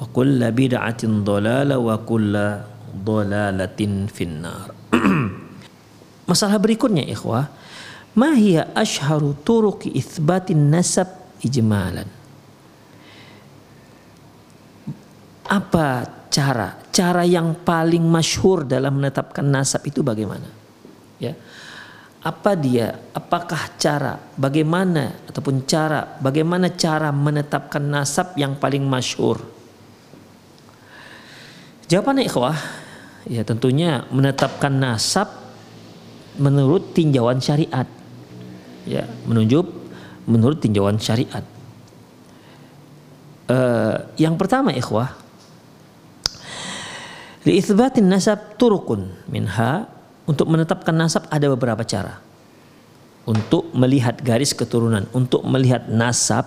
wa kulla bid'atin dolala wa kulla dolalatin finnar. Masalah berikutnya ikhwah. Ma hiya ashharu turuqi itsbatin nasab ijmalan? Apa cara? Cara yang paling masyhur dalam menetapkan nasab itu bagaimana? Ya. Apa dia? Apakah cara bagaimana ataupun cara bagaimana cara menetapkan nasab yang paling masyhur? Jawabannya ikhwah, ya tentunya menetapkan nasab menurut tinjauan syariat. Ya, menunjuk menurut tinjauan syariat. Uh, yang pertama ikhwah, liitsbatin nasab turukun minha untuk menetapkan nasab ada beberapa cara. Untuk melihat garis keturunan, untuk melihat nasab,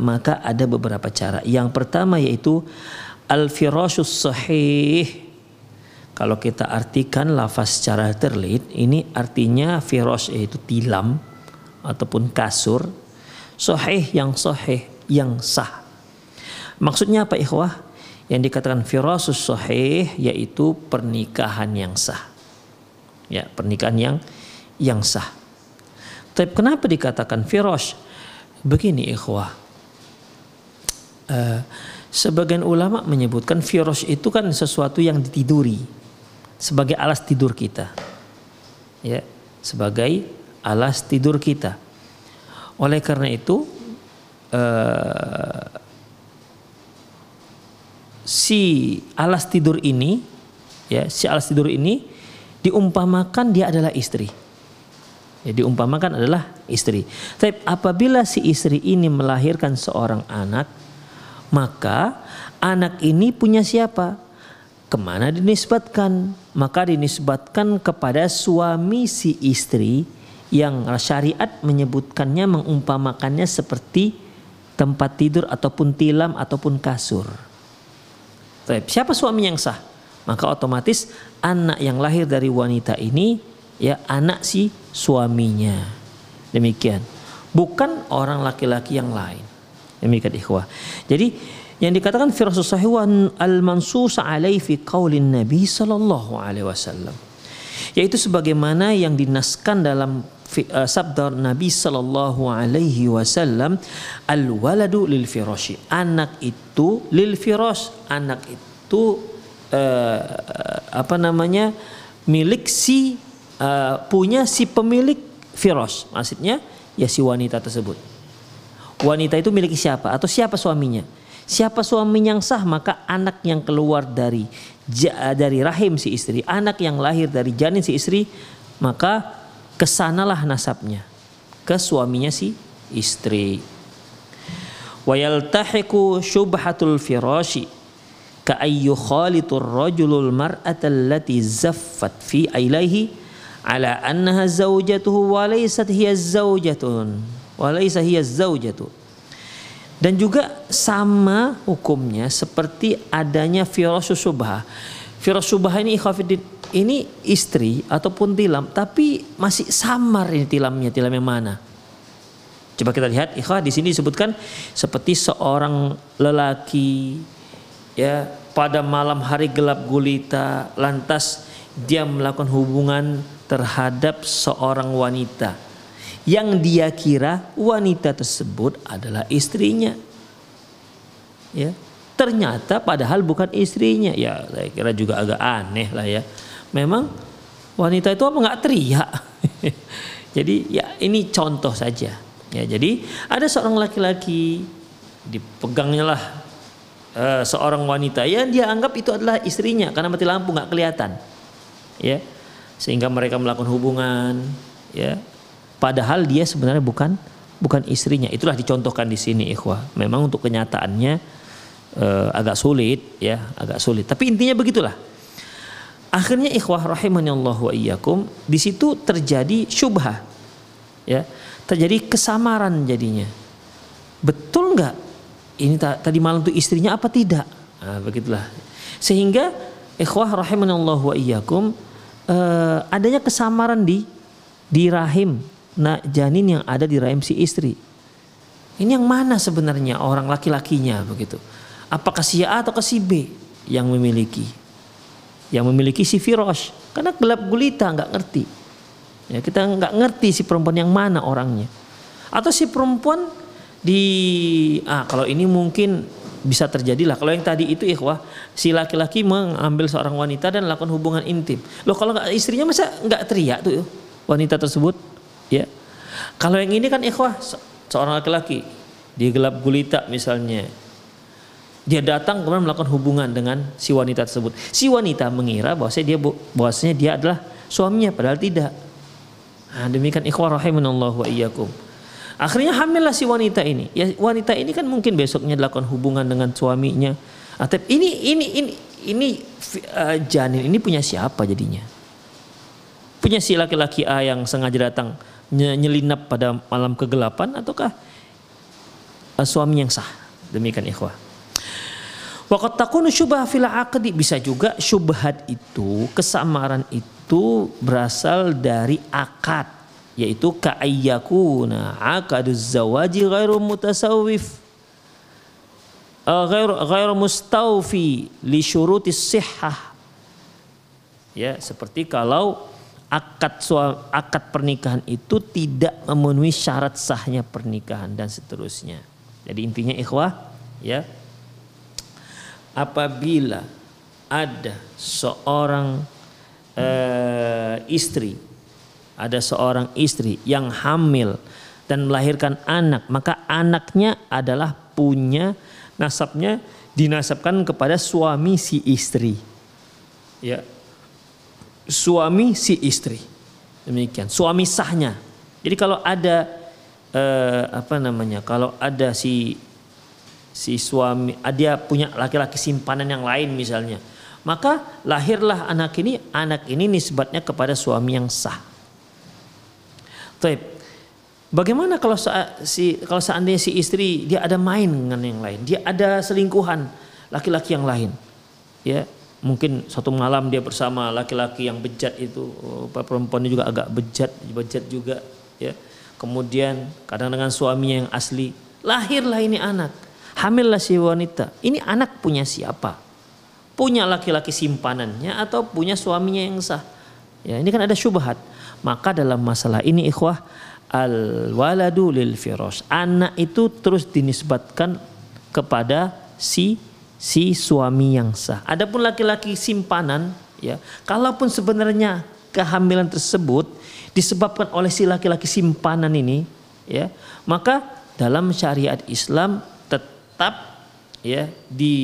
maka ada beberapa cara. Yang pertama yaitu al-firashus sahih. Kalau kita artikan lafaz secara terlit, ini artinya firosh yaitu tilam ataupun kasur. Sahih yang sahih, yang sah. Maksudnya apa ikhwah? Yang dikatakan firasus sahih yaitu pernikahan yang sah ya pernikahan yang yang sah. Tapi kenapa dikatakan firosh? Begini ikhwah. Uh, sebagian ulama menyebutkan firosh itu kan sesuatu yang ditiduri sebagai alas tidur kita. Ya, sebagai alas tidur kita. Oleh karena itu uh, si alas tidur ini ya, si alas tidur ini diumpamakan dia adalah istri. Ya, diumpamakan adalah istri. Tapi apabila si istri ini melahirkan seorang anak, maka anak ini punya siapa? Ke mana dinisbatkan? Maka dinisbatkan kepada suami si istri yang syariat menyebutkannya mengumpamakannya seperti tempat tidur ataupun tilam ataupun kasur. Siapa suami yang sah? maka otomatis anak yang lahir dari wanita ini ya anak si suaminya. Demikian. Bukan orang laki-laki yang lain. Demikian ikhwah. Jadi yang dikatakan firasus sahih al-mansus alaihi fi qaulin Nabi sallallahu alaihi wasallam. Yaitu sebagaimana yang dinaskan dalam uh, sabda Nabi sallallahu alaihi wasallam al waladu lil firashi. Anak itu lil firash. Anak itu uh, apa namanya milik si uh, punya si pemilik firos maksudnya Ya si wanita tersebut. Wanita itu milik siapa atau siapa suaminya? Siapa suami yang sah maka anak yang keluar dari dari rahim si istri, anak yang lahir dari janin si istri, maka ke sanalah nasabnya ke suaminya si istri. Wa yaltahiqu syubhatul firashi ka ayyu khalitur rajulul mar'ata allati zaffat fi ilaihi ala annaha zawjatuhu wa laysat hiya zawjatun hiya zawjatu dan juga sama hukumnya seperti adanya firasus subha. Firas subha ini ikhafidin ini istri ataupun tilam tapi masih samar ini tilamnya, tilam yang mana? Coba kita lihat ikhwah di sini disebutkan seperti seorang lelaki ya pada malam hari gelap gulita lantas dia melakukan hubungan terhadap seorang wanita yang dia kira wanita tersebut adalah istrinya. Ya, ternyata padahal bukan istrinya. Ya, saya kira juga agak aneh lah ya. Memang wanita itu apa nggak teriak? jadi ya ini contoh saja. Ya, jadi ada seorang laki-laki dipegangnya lah uh, seorang wanita yang dia anggap itu adalah istrinya karena mati lampu nggak kelihatan. Ya, sehingga mereka melakukan hubungan. Ya, Padahal dia sebenarnya bukan bukan istrinya. Itulah dicontohkan di sini ikhwah. Memang untuk kenyataannya uh, agak sulit ya, agak sulit. Tapi intinya begitulah. Akhirnya ikhwah Allah wa iyyakum, di situ terjadi syubhah. Ya, terjadi kesamaran jadinya. Betul nggak? Ini tadi malam itu istrinya apa tidak? Nah, begitulah. Sehingga ikhwah Allah wa iyyakum uh, adanya kesamaran di di rahim nak janin yang ada di rahim si istri. Ini yang mana sebenarnya orang laki-lakinya begitu? Apakah si A atau si B yang memiliki? Yang memiliki si Firosh. Karena gelap gulita nggak ngerti. Ya, kita nggak ngerti si perempuan yang mana orangnya. Atau si perempuan di ah kalau ini mungkin bisa terjadi lah. Kalau yang tadi itu ikhwah, si laki-laki mengambil seorang wanita dan lakukan hubungan intim. Loh kalau istrinya masa nggak teriak tuh wanita tersebut? Ya. Kalau yang ini kan ikhwah seorang laki-laki di gelap gulita misalnya dia datang kemudian melakukan hubungan dengan si wanita tersebut. Si wanita mengira bahwasanya dia bahwasanya dia adalah suaminya padahal tidak. Nah, demikian ikhwah rahimanallahu wa iyyakum. Akhirnya hamillah si wanita ini. Ya wanita ini kan mungkin besoknya dilakukan hubungan dengan suaminya. Atau ini ini ini ini uh, janin ini punya siapa jadinya? Punya si laki-laki A yang sengaja datang nyelinap pada malam kegelapan ataukah uh, suami yang sah? Demikian ikhwah. Waqat takunu syubah fil aqdi. Bisa juga syubhat itu kesamaran itu berasal dari akad yaitu ka'ayyakuna aqaduz zawaji ghairu mutasawwif uh, ghairu ghairu mustawfi li syurutis sihhah ya seperti kalau akad akad pernikahan itu tidak memenuhi syarat sahnya pernikahan dan seterusnya. Jadi intinya ikhwah ya. Apabila ada seorang uh, istri ada seorang istri yang hamil dan melahirkan anak maka anaknya adalah punya nasabnya dinasabkan kepada suami si istri. Ya suami si istri. Demikian, suami sahnya. Jadi kalau ada eh, apa namanya? Kalau ada si si suami ah, dia punya laki-laki simpanan yang lain misalnya, maka lahirlah anak ini, anak ini nisbatnya kepada suami yang sah. Taib. Bagaimana kalau si kalau seandainya si istri dia ada main dengan yang lain, dia ada selingkuhan laki-laki yang lain, ya mungkin satu malam dia bersama laki-laki yang bejat itu. Oh, perempuannya juga agak bejat bejat juga ya. Kemudian kadang dengan suaminya yang asli lahirlah ini anak hamillah si wanita. Ini anak punya siapa? Punya laki-laki simpanannya atau punya suaminya yang sah? Ya ini kan ada syubhat. Maka dalam masalah ini ikhwah al waladu lil firos anak itu terus dinisbatkan kepada si si suami yang sah. Adapun laki-laki simpanan, ya, kalaupun sebenarnya kehamilan tersebut disebabkan oleh si laki-laki simpanan ini, ya maka dalam syariat Islam tetap ya di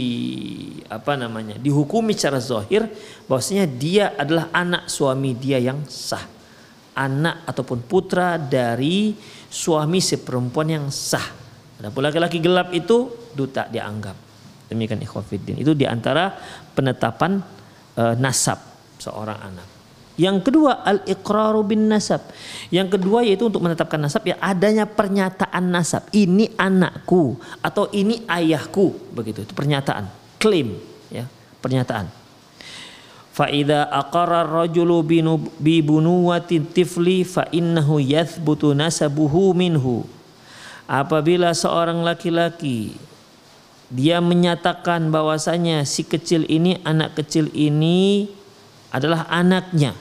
apa namanya dihukumi secara zahir bahwasanya dia adalah anak suami dia yang sah. Anak ataupun putra dari suami si perempuan yang sah. Adapun laki-laki gelap itu duta dianggap demikian ikhwafiddin itu di antara penetapan uh, nasab seorang anak yang kedua al-iqraru bin nasab. Yang kedua yaitu untuk menetapkan nasab ya adanya pernyataan nasab. Ini anakku atau ini ayahku begitu. Itu pernyataan, klaim ya, pernyataan. Fa idza aqarra ar-rajulu bi bunuwati tifli fa innahu yathbutu nasabuhu minhu. Apabila seorang laki-laki dia menyatakan bahwasanya si kecil ini anak kecil ini adalah anaknya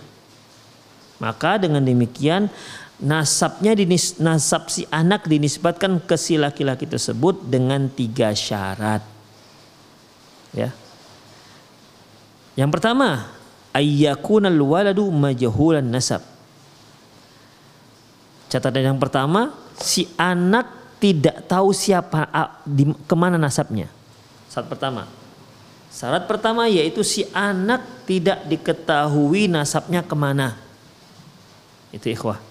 maka dengan demikian nasabnya dinis, nasab si anak dinisbatkan ke si laki-laki tersebut dengan tiga syarat. Ya. Yang pertama, ayyakunal waladu majhulan nasab. Catatan yang pertama, si anak tidak tahu siapa di ke mana nasabnya. Syarat pertama. Syarat pertama yaitu si anak tidak diketahui nasabnya ke mana. Itu ikhwah.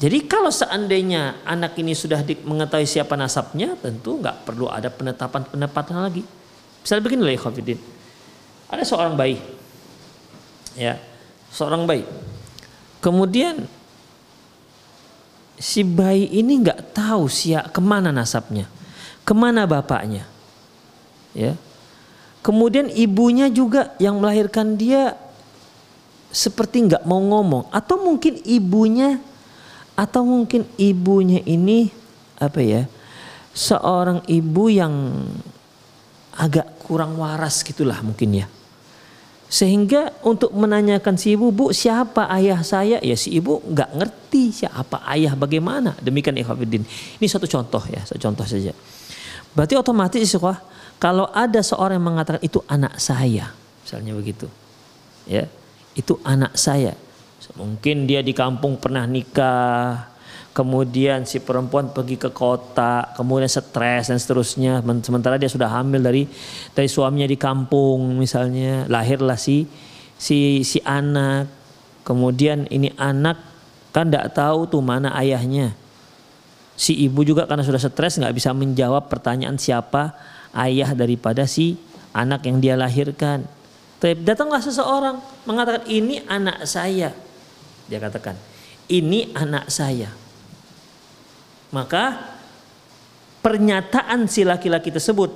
Jadi kalau seandainya anak ini sudah mengetahui siapa nasabnya, tentu nggak perlu ada penetapan-penetapan lagi. Misalnya begini lah ikhwafidin. Ada seorang bayi. Ya, seorang bayi. Kemudian si bayi ini nggak tahu siapa ke mana nasabnya, ke mana bapaknya, ya. Kemudian ibunya juga yang melahirkan dia seperti nggak mau ngomong atau mungkin ibunya atau mungkin ibunya ini apa ya seorang ibu yang agak kurang waras gitulah mungkin ya sehingga untuk menanyakan si ibu bu siapa ayah saya? Ya si ibu nggak ngerti siapa ayah bagaimana. Demikian ikhwatiddin ini satu contoh ya satu contoh saja. Berarti otomatis ikhwah kalau ada seorang yang mengatakan itu anak saya misalnya begitu ya. Itu anak saya. Mungkin dia di kampung pernah nikah, kemudian si perempuan pergi ke kota, kemudian stres dan seterusnya. Sementara dia sudah hamil dari dari suaminya di kampung misalnya, lahirlah si si si anak. Kemudian ini anak kan tidak tahu tuh mana ayahnya. Si ibu juga karena sudah stres nggak bisa menjawab pertanyaan siapa ayah daripada si anak yang dia lahirkan. Datanglah seseorang mengatakan ini anak saya. Dia katakan ini anak saya. Maka pernyataan si laki-laki tersebut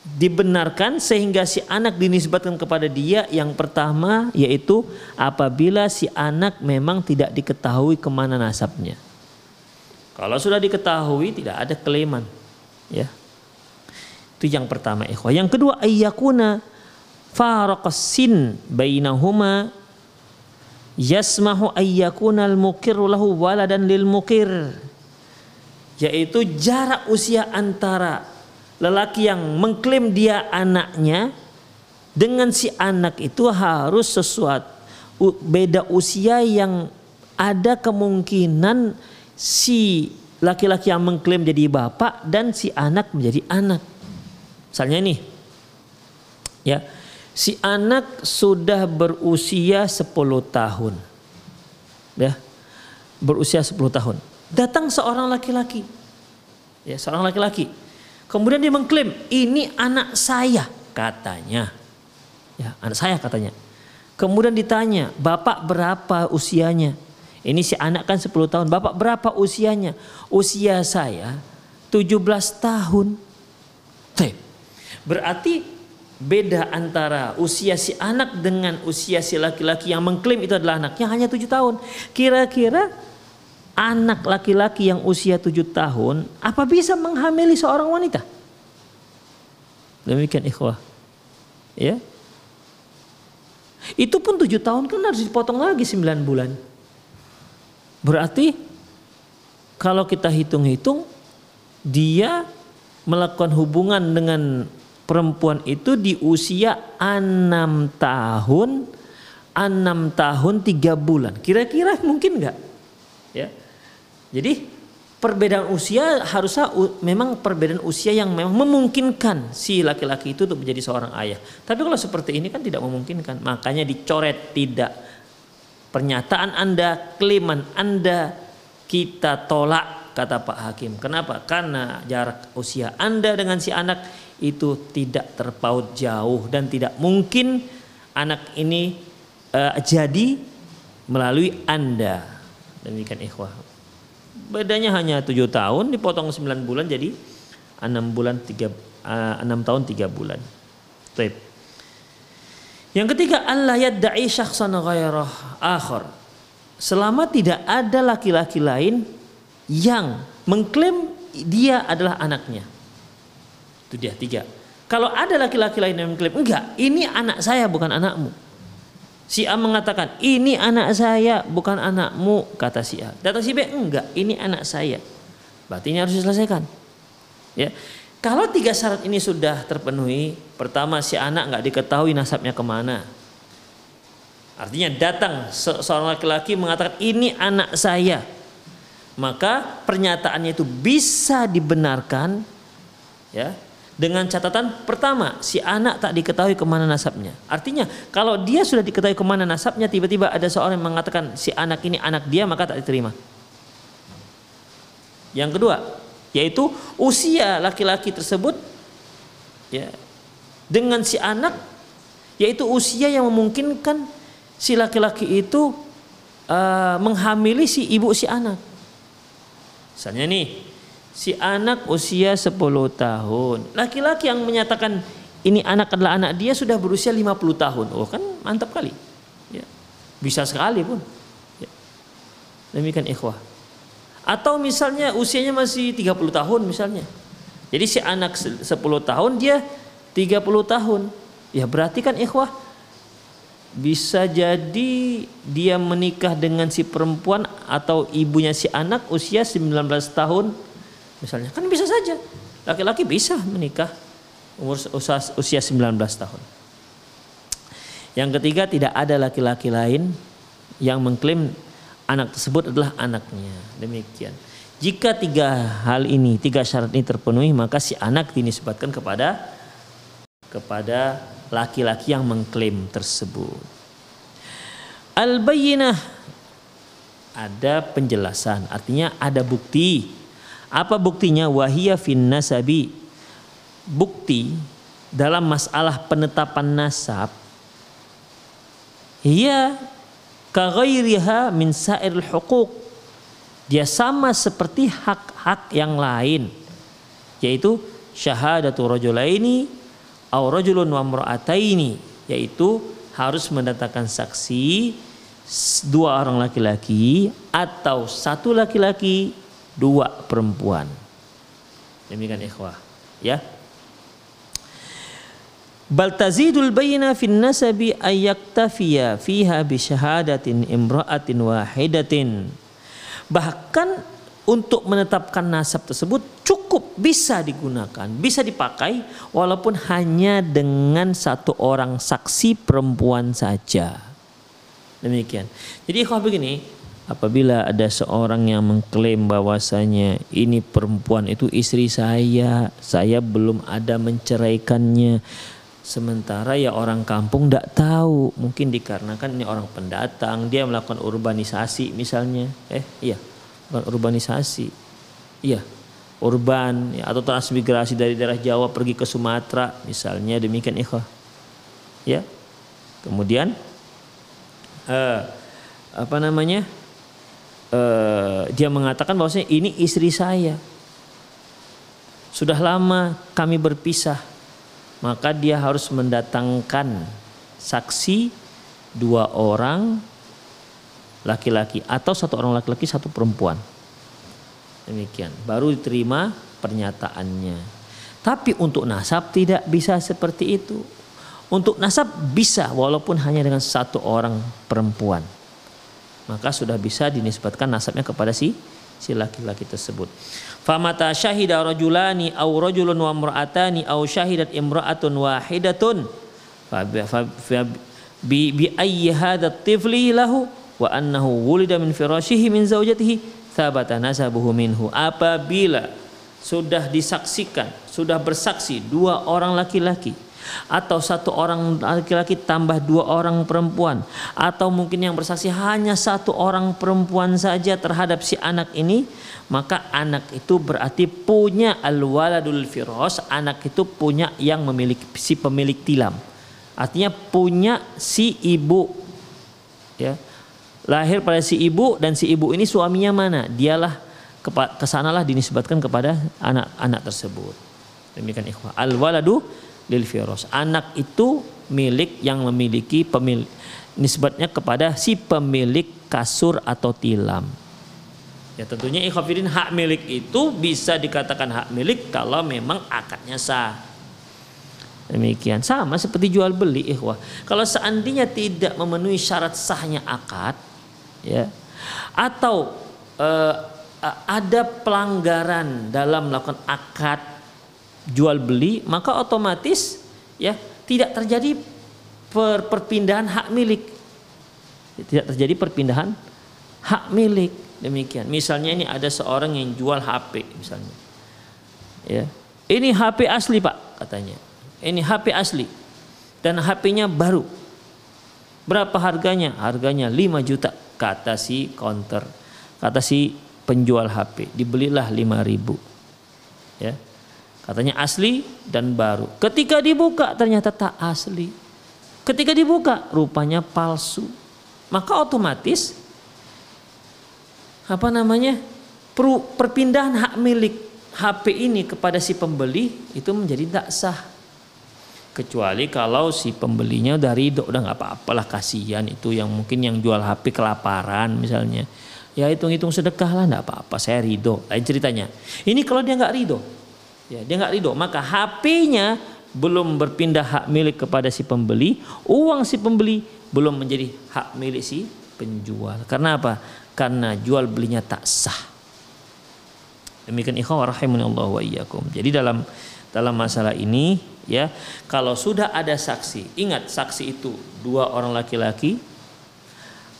dibenarkan sehingga si anak dinisbatkan kepada dia yang pertama yaitu apabila si anak memang tidak diketahui ke mana nasabnya. Kalau sudah diketahui tidak ada kelaiman, ya. Itu yang pertama ikhwah. Yang kedua ayyakuna faraqas sin bainahuma yasmahu ayyakunal mukirru lahu waladan lil mukir yaitu jarak usia antara lelaki yang mengklaim dia anaknya dengan si anak itu harus sesuatu beda usia yang ada kemungkinan si laki-laki yang mengklaim jadi bapak dan si anak menjadi anak. Misalnya nih, ya si anak sudah berusia 10 tahun. Ya. Berusia 10 tahun. Datang seorang laki-laki. Ya, seorang laki-laki. Kemudian dia mengklaim, "Ini anak saya," katanya. Ya, anak saya katanya. Kemudian ditanya, "Bapak berapa usianya?" Ini si anak kan 10 tahun. Bapak berapa usianya? Usia saya 17 tahun. Berarti beda antara usia si anak dengan usia si laki-laki yang mengklaim itu adalah anaknya hanya tujuh tahun. Kira-kira anak laki-laki yang usia tujuh tahun apa bisa menghamili seorang wanita? Demikian ikhwah. Ya. Itu pun tujuh tahun kan harus dipotong lagi sembilan bulan. Berarti kalau kita hitung-hitung dia melakukan hubungan dengan perempuan itu di usia enam tahun enam tahun tiga bulan kira-kira mungkin nggak ya jadi perbedaan usia harusnya memang perbedaan usia yang memang memungkinkan si laki-laki itu untuk menjadi seorang ayah. Tapi kalau seperti ini kan tidak memungkinkan. Makanya dicoret tidak pernyataan Anda, klaiman Anda kita tolak kata Pak Hakim. Kenapa? Karena jarak usia Anda dengan si anak itu tidak terpaut jauh dan tidak mungkin anak ini eh, jadi melalui Anda. Demikian ikhwah. Bedanya hanya tujuh tahun dipotong 9 bulan jadi enam bulan tiga eh, enam tahun tiga bulan. Baik. Yang ketiga Allah yadda'i syakhsan ghairah akhar. Selama tidak ada laki-laki lain yang mengklaim dia adalah anaknya. Itu dia tiga. Kalau ada laki-laki lain yang mengklaim enggak, ini anak saya bukan anakmu. Si A mengatakan ini anak saya bukan anakmu kata si A. Datang si B enggak, ini anak saya. Berarti ini harus diselesaikan. Ya. Kalau tiga syarat ini sudah terpenuhi, pertama si anak nggak diketahui nasabnya ke mana. Artinya datang se- seorang laki-laki mengatakan ini anak saya, maka pernyataannya itu bisa dibenarkan, ya dengan catatan pertama si anak tak diketahui ke mana nasabnya. Artinya kalau dia sudah diketahui ke mana nasabnya, tiba-tiba ada seorang yang mengatakan si anak ini anak dia maka tak diterima. Yang kedua, yaitu usia laki-laki tersebut ya dengan si anak yaitu usia yang memungkinkan si laki-laki itu uh, menghamili si ibu si anak. Misalnya nih, si anak usia 10 tahun. Laki-laki yang menyatakan ini anak adalah anak dia sudah berusia 50 tahun. Oh kan mantap kali. Ya. Bisa sekali pun. Ya. Demikian ikhwah. Atau misalnya usianya masih 30 tahun misalnya. Jadi si anak 10 tahun dia 30 tahun. Ya berarti kan ikhwah bisa jadi dia menikah dengan si perempuan atau ibunya si anak usia 19 tahun misalnya. Kan bisa saja. Laki-laki bisa menikah umur usia, usia 19 tahun. Yang ketiga tidak ada laki-laki lain yang mengklaim anak tersebut adalah anaknya. Demikian. Jika tiga hal ini tiga syarat ini terpenuhi maka si anak dinisbatkan kepada kepada laki-laki yang mengklaim tersebut. Al-bayyinah. Ada penjelasan, artinya ada bukti. Apa buktinya? Wahiyya fin nasabi. Bukti dalam masalah penetapan nasab ia kaghairiha min sa'iril huquq. Dia sama seperti hak-hak yang lain yaitu syahadatu rajulaini aw rajulun wa imra'ataini yaitu harus mendatangkan saksi dua orang laki-laki atau satu laki-laki dua perempuan. Demikian ikhwah. Ya. Bal tazidul bayna fin nasabi ay yaktafiya fiha bi syahadatin imra'atin wahidatin. Bahkan untuk menetapkan nasab tersebut cukup bisa digunakan, bisa dipakai walaupun hanya dengan satu orang saksi perempuan saja. Demikian. Jadi kalau begini, apabila ada seorang yang mengklaim bahwasanya ini perempuan itu istri saya, saya belum ada menceraikannya. Sementara ya orang kampung tidak tahu, mungkin dikarenakan ini orang pendatang, dia melakukan urbanisasi misalnya. Eh, iya, bukan urbanisasi. Iya, urban ya, atau transmigrasi dari daerah Jawa pergi ke Sumatera misalnya demikian ikhwah. Ya. Kemudian eh, apa namanya? Eh, dia mengatakan bahwasanya ini istri saya. Sudah lama kami berpisah. Maka dia harus mendatangkan saksi dua orang laki-laki atau satu orang laki-laki satu perempuan. Demikian, baru diterima pernyataannya. Tapi untuk nasab tidak bisa seperti itu. Untuk nasab bisa walaupun hanya dengan satu orang perempuan. Maka sudah bisa dinisbatkan nasabnya kepada si si laki-laki tersebut. Famata syahida rajulani aw rajulun wa imra'atani aw syahidat imra'atun wahidatun bi bi ayyi hadha tifli lahu wa annahu wulida min firashihi min zaujatihi thabata nasabuhu minhu apabila sudah disaksikan, sudah bersaksi dua orang laki-laki atau satu orang laki-laki tambah dua orang perempuan. Atau mungkin yang bersaksi hanya satu orang perempuan saja terhadap si anak ini maka anak itu berarti punya al-waladul firos anak itu punya yang memiliki si pemilik tilam. Artinya punya si ibu. Ya. Lahir pada si ibu dan si ibu ini suaminya mana? Dialah ke sanalah dinisbatkan kepada anak-anak tersebut. Demikian ikhwah. Al waladu lil firos. Anak itu milik yang memiliki pemilik nisbatnya kepada si pemilik kasur atau tilam. Ya tentunya ikhwafidin hak milik itu bisa dikatakan hak milik kalau memang akadnya sah. Demikian sama seperti jual beli ikhwah. Kalau seandainya tidak memenuhi syarat sahnya akad ya atau Eh, ada pelanggaran dalam melakukan akad jual beli maka otomatis ya tidak terjadi per, perpindahan hak milik. Tidak terjadi perpindahan hak milik. Demikian. Misalnya ini ada seorang yang jual HP misalnya. Ya. Ini HP asli pak katanya. Ini HP asli. Dan HP-nya baru. Berapa harganya? Harganya 5 juta kata si counter kata si penjual HP, dibelilah 5000. Ya. Katanya asli dan baru. Ketika dibuka ternyata tak asli. Ketika dibuka rupanya palsu. Maka otomatis apa namanya? perpindahan hak milik HP ini kepada si pembeli itu menjadi tak sah. Kecuali kalau si pembelinya dari ridho udah nggak apa-apalah kasihan itu yang mungkin yang jual HP kelaparan misalnya ya hitung-hitung sedekah lah enggak apa-apa saya ridho lain ceritanya ini kalau dia nggak ridho ya dia nggak ridho. Maka HP-nya belum berpindah hak milik kepada si pembeli uang si pembeli belum menjadi hak milik si penjual. Karena apa? Karena jual belinya tak sah. Demikian ikhwan rahimani Allah wa jadi dalam dalam masalah ini ya kalau sudah ada saksi ingat saksi itu dua orang laki-laki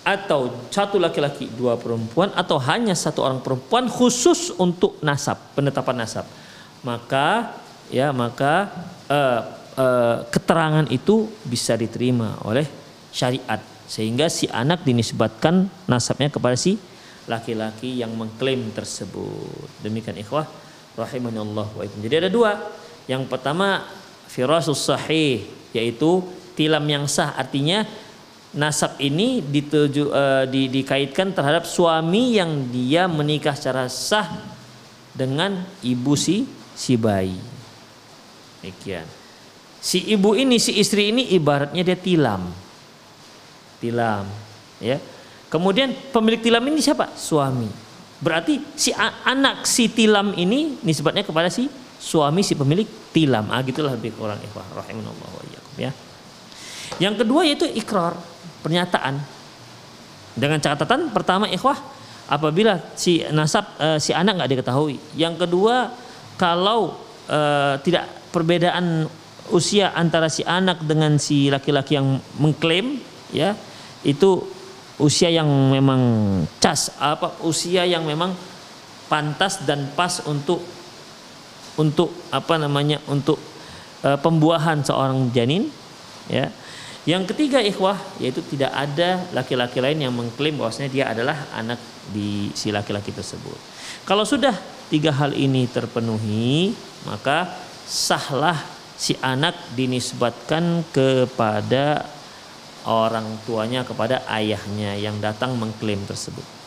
atau satu laki-laki dua perempuan atau hanya satu orang perempuan khusus untuk nasab penetapan nasab maka ya maka uh, uh, keterangan itu bisa diterima oleh syariat. Sehingga si anak dinisbatkan nasabnya kepada si laki-laki yang mengklaim tersebut. Demikian ikhwah rahimanallah wa jadi ada dua. Yang pertama firasus sahih yaitu tilam yang sah. Artinya nasab ini dituju, uh, di, dikaitkan terhadap suami yang dia menikah secara sah dengan ibu si si bayi. Demikian. Si ibu ini, si istri ini ibaratnya dia tilam. Tilam, ya. Kemudian pemilik tilam ini siapa? Suami. Berarti si anak si tilam ini nisbatnya kepada si suami si pemilik tilam. Ah gitulah lebih kurang ikhwah rahimanallah wa ya. Yang kedua yaitu ikrar pernyataan dengan catatan pertama ikhwah apabila si nasab e, si anak nggak diketahui yang kedua kalau e, tidak perbedaan usia antara si anak dengan si laki-laki yang mengklaim ya itu usia yang memang cas apa usia yang memang pantas dan pas untuk untuk apa namanya untuk e, pembuahan seorang janin ya yang ketiga ikhwah yaitu tidak ada laki-laki lain yang mengklaim bahwasanya dia adalah anak di si laki-laki tersebut. Kalau sudah tiga hal ini terpenuhi, maka sahlah si anak dinisbatkan kepada orang tuanya kepada ayahnya yang datang mengklaim tersebut.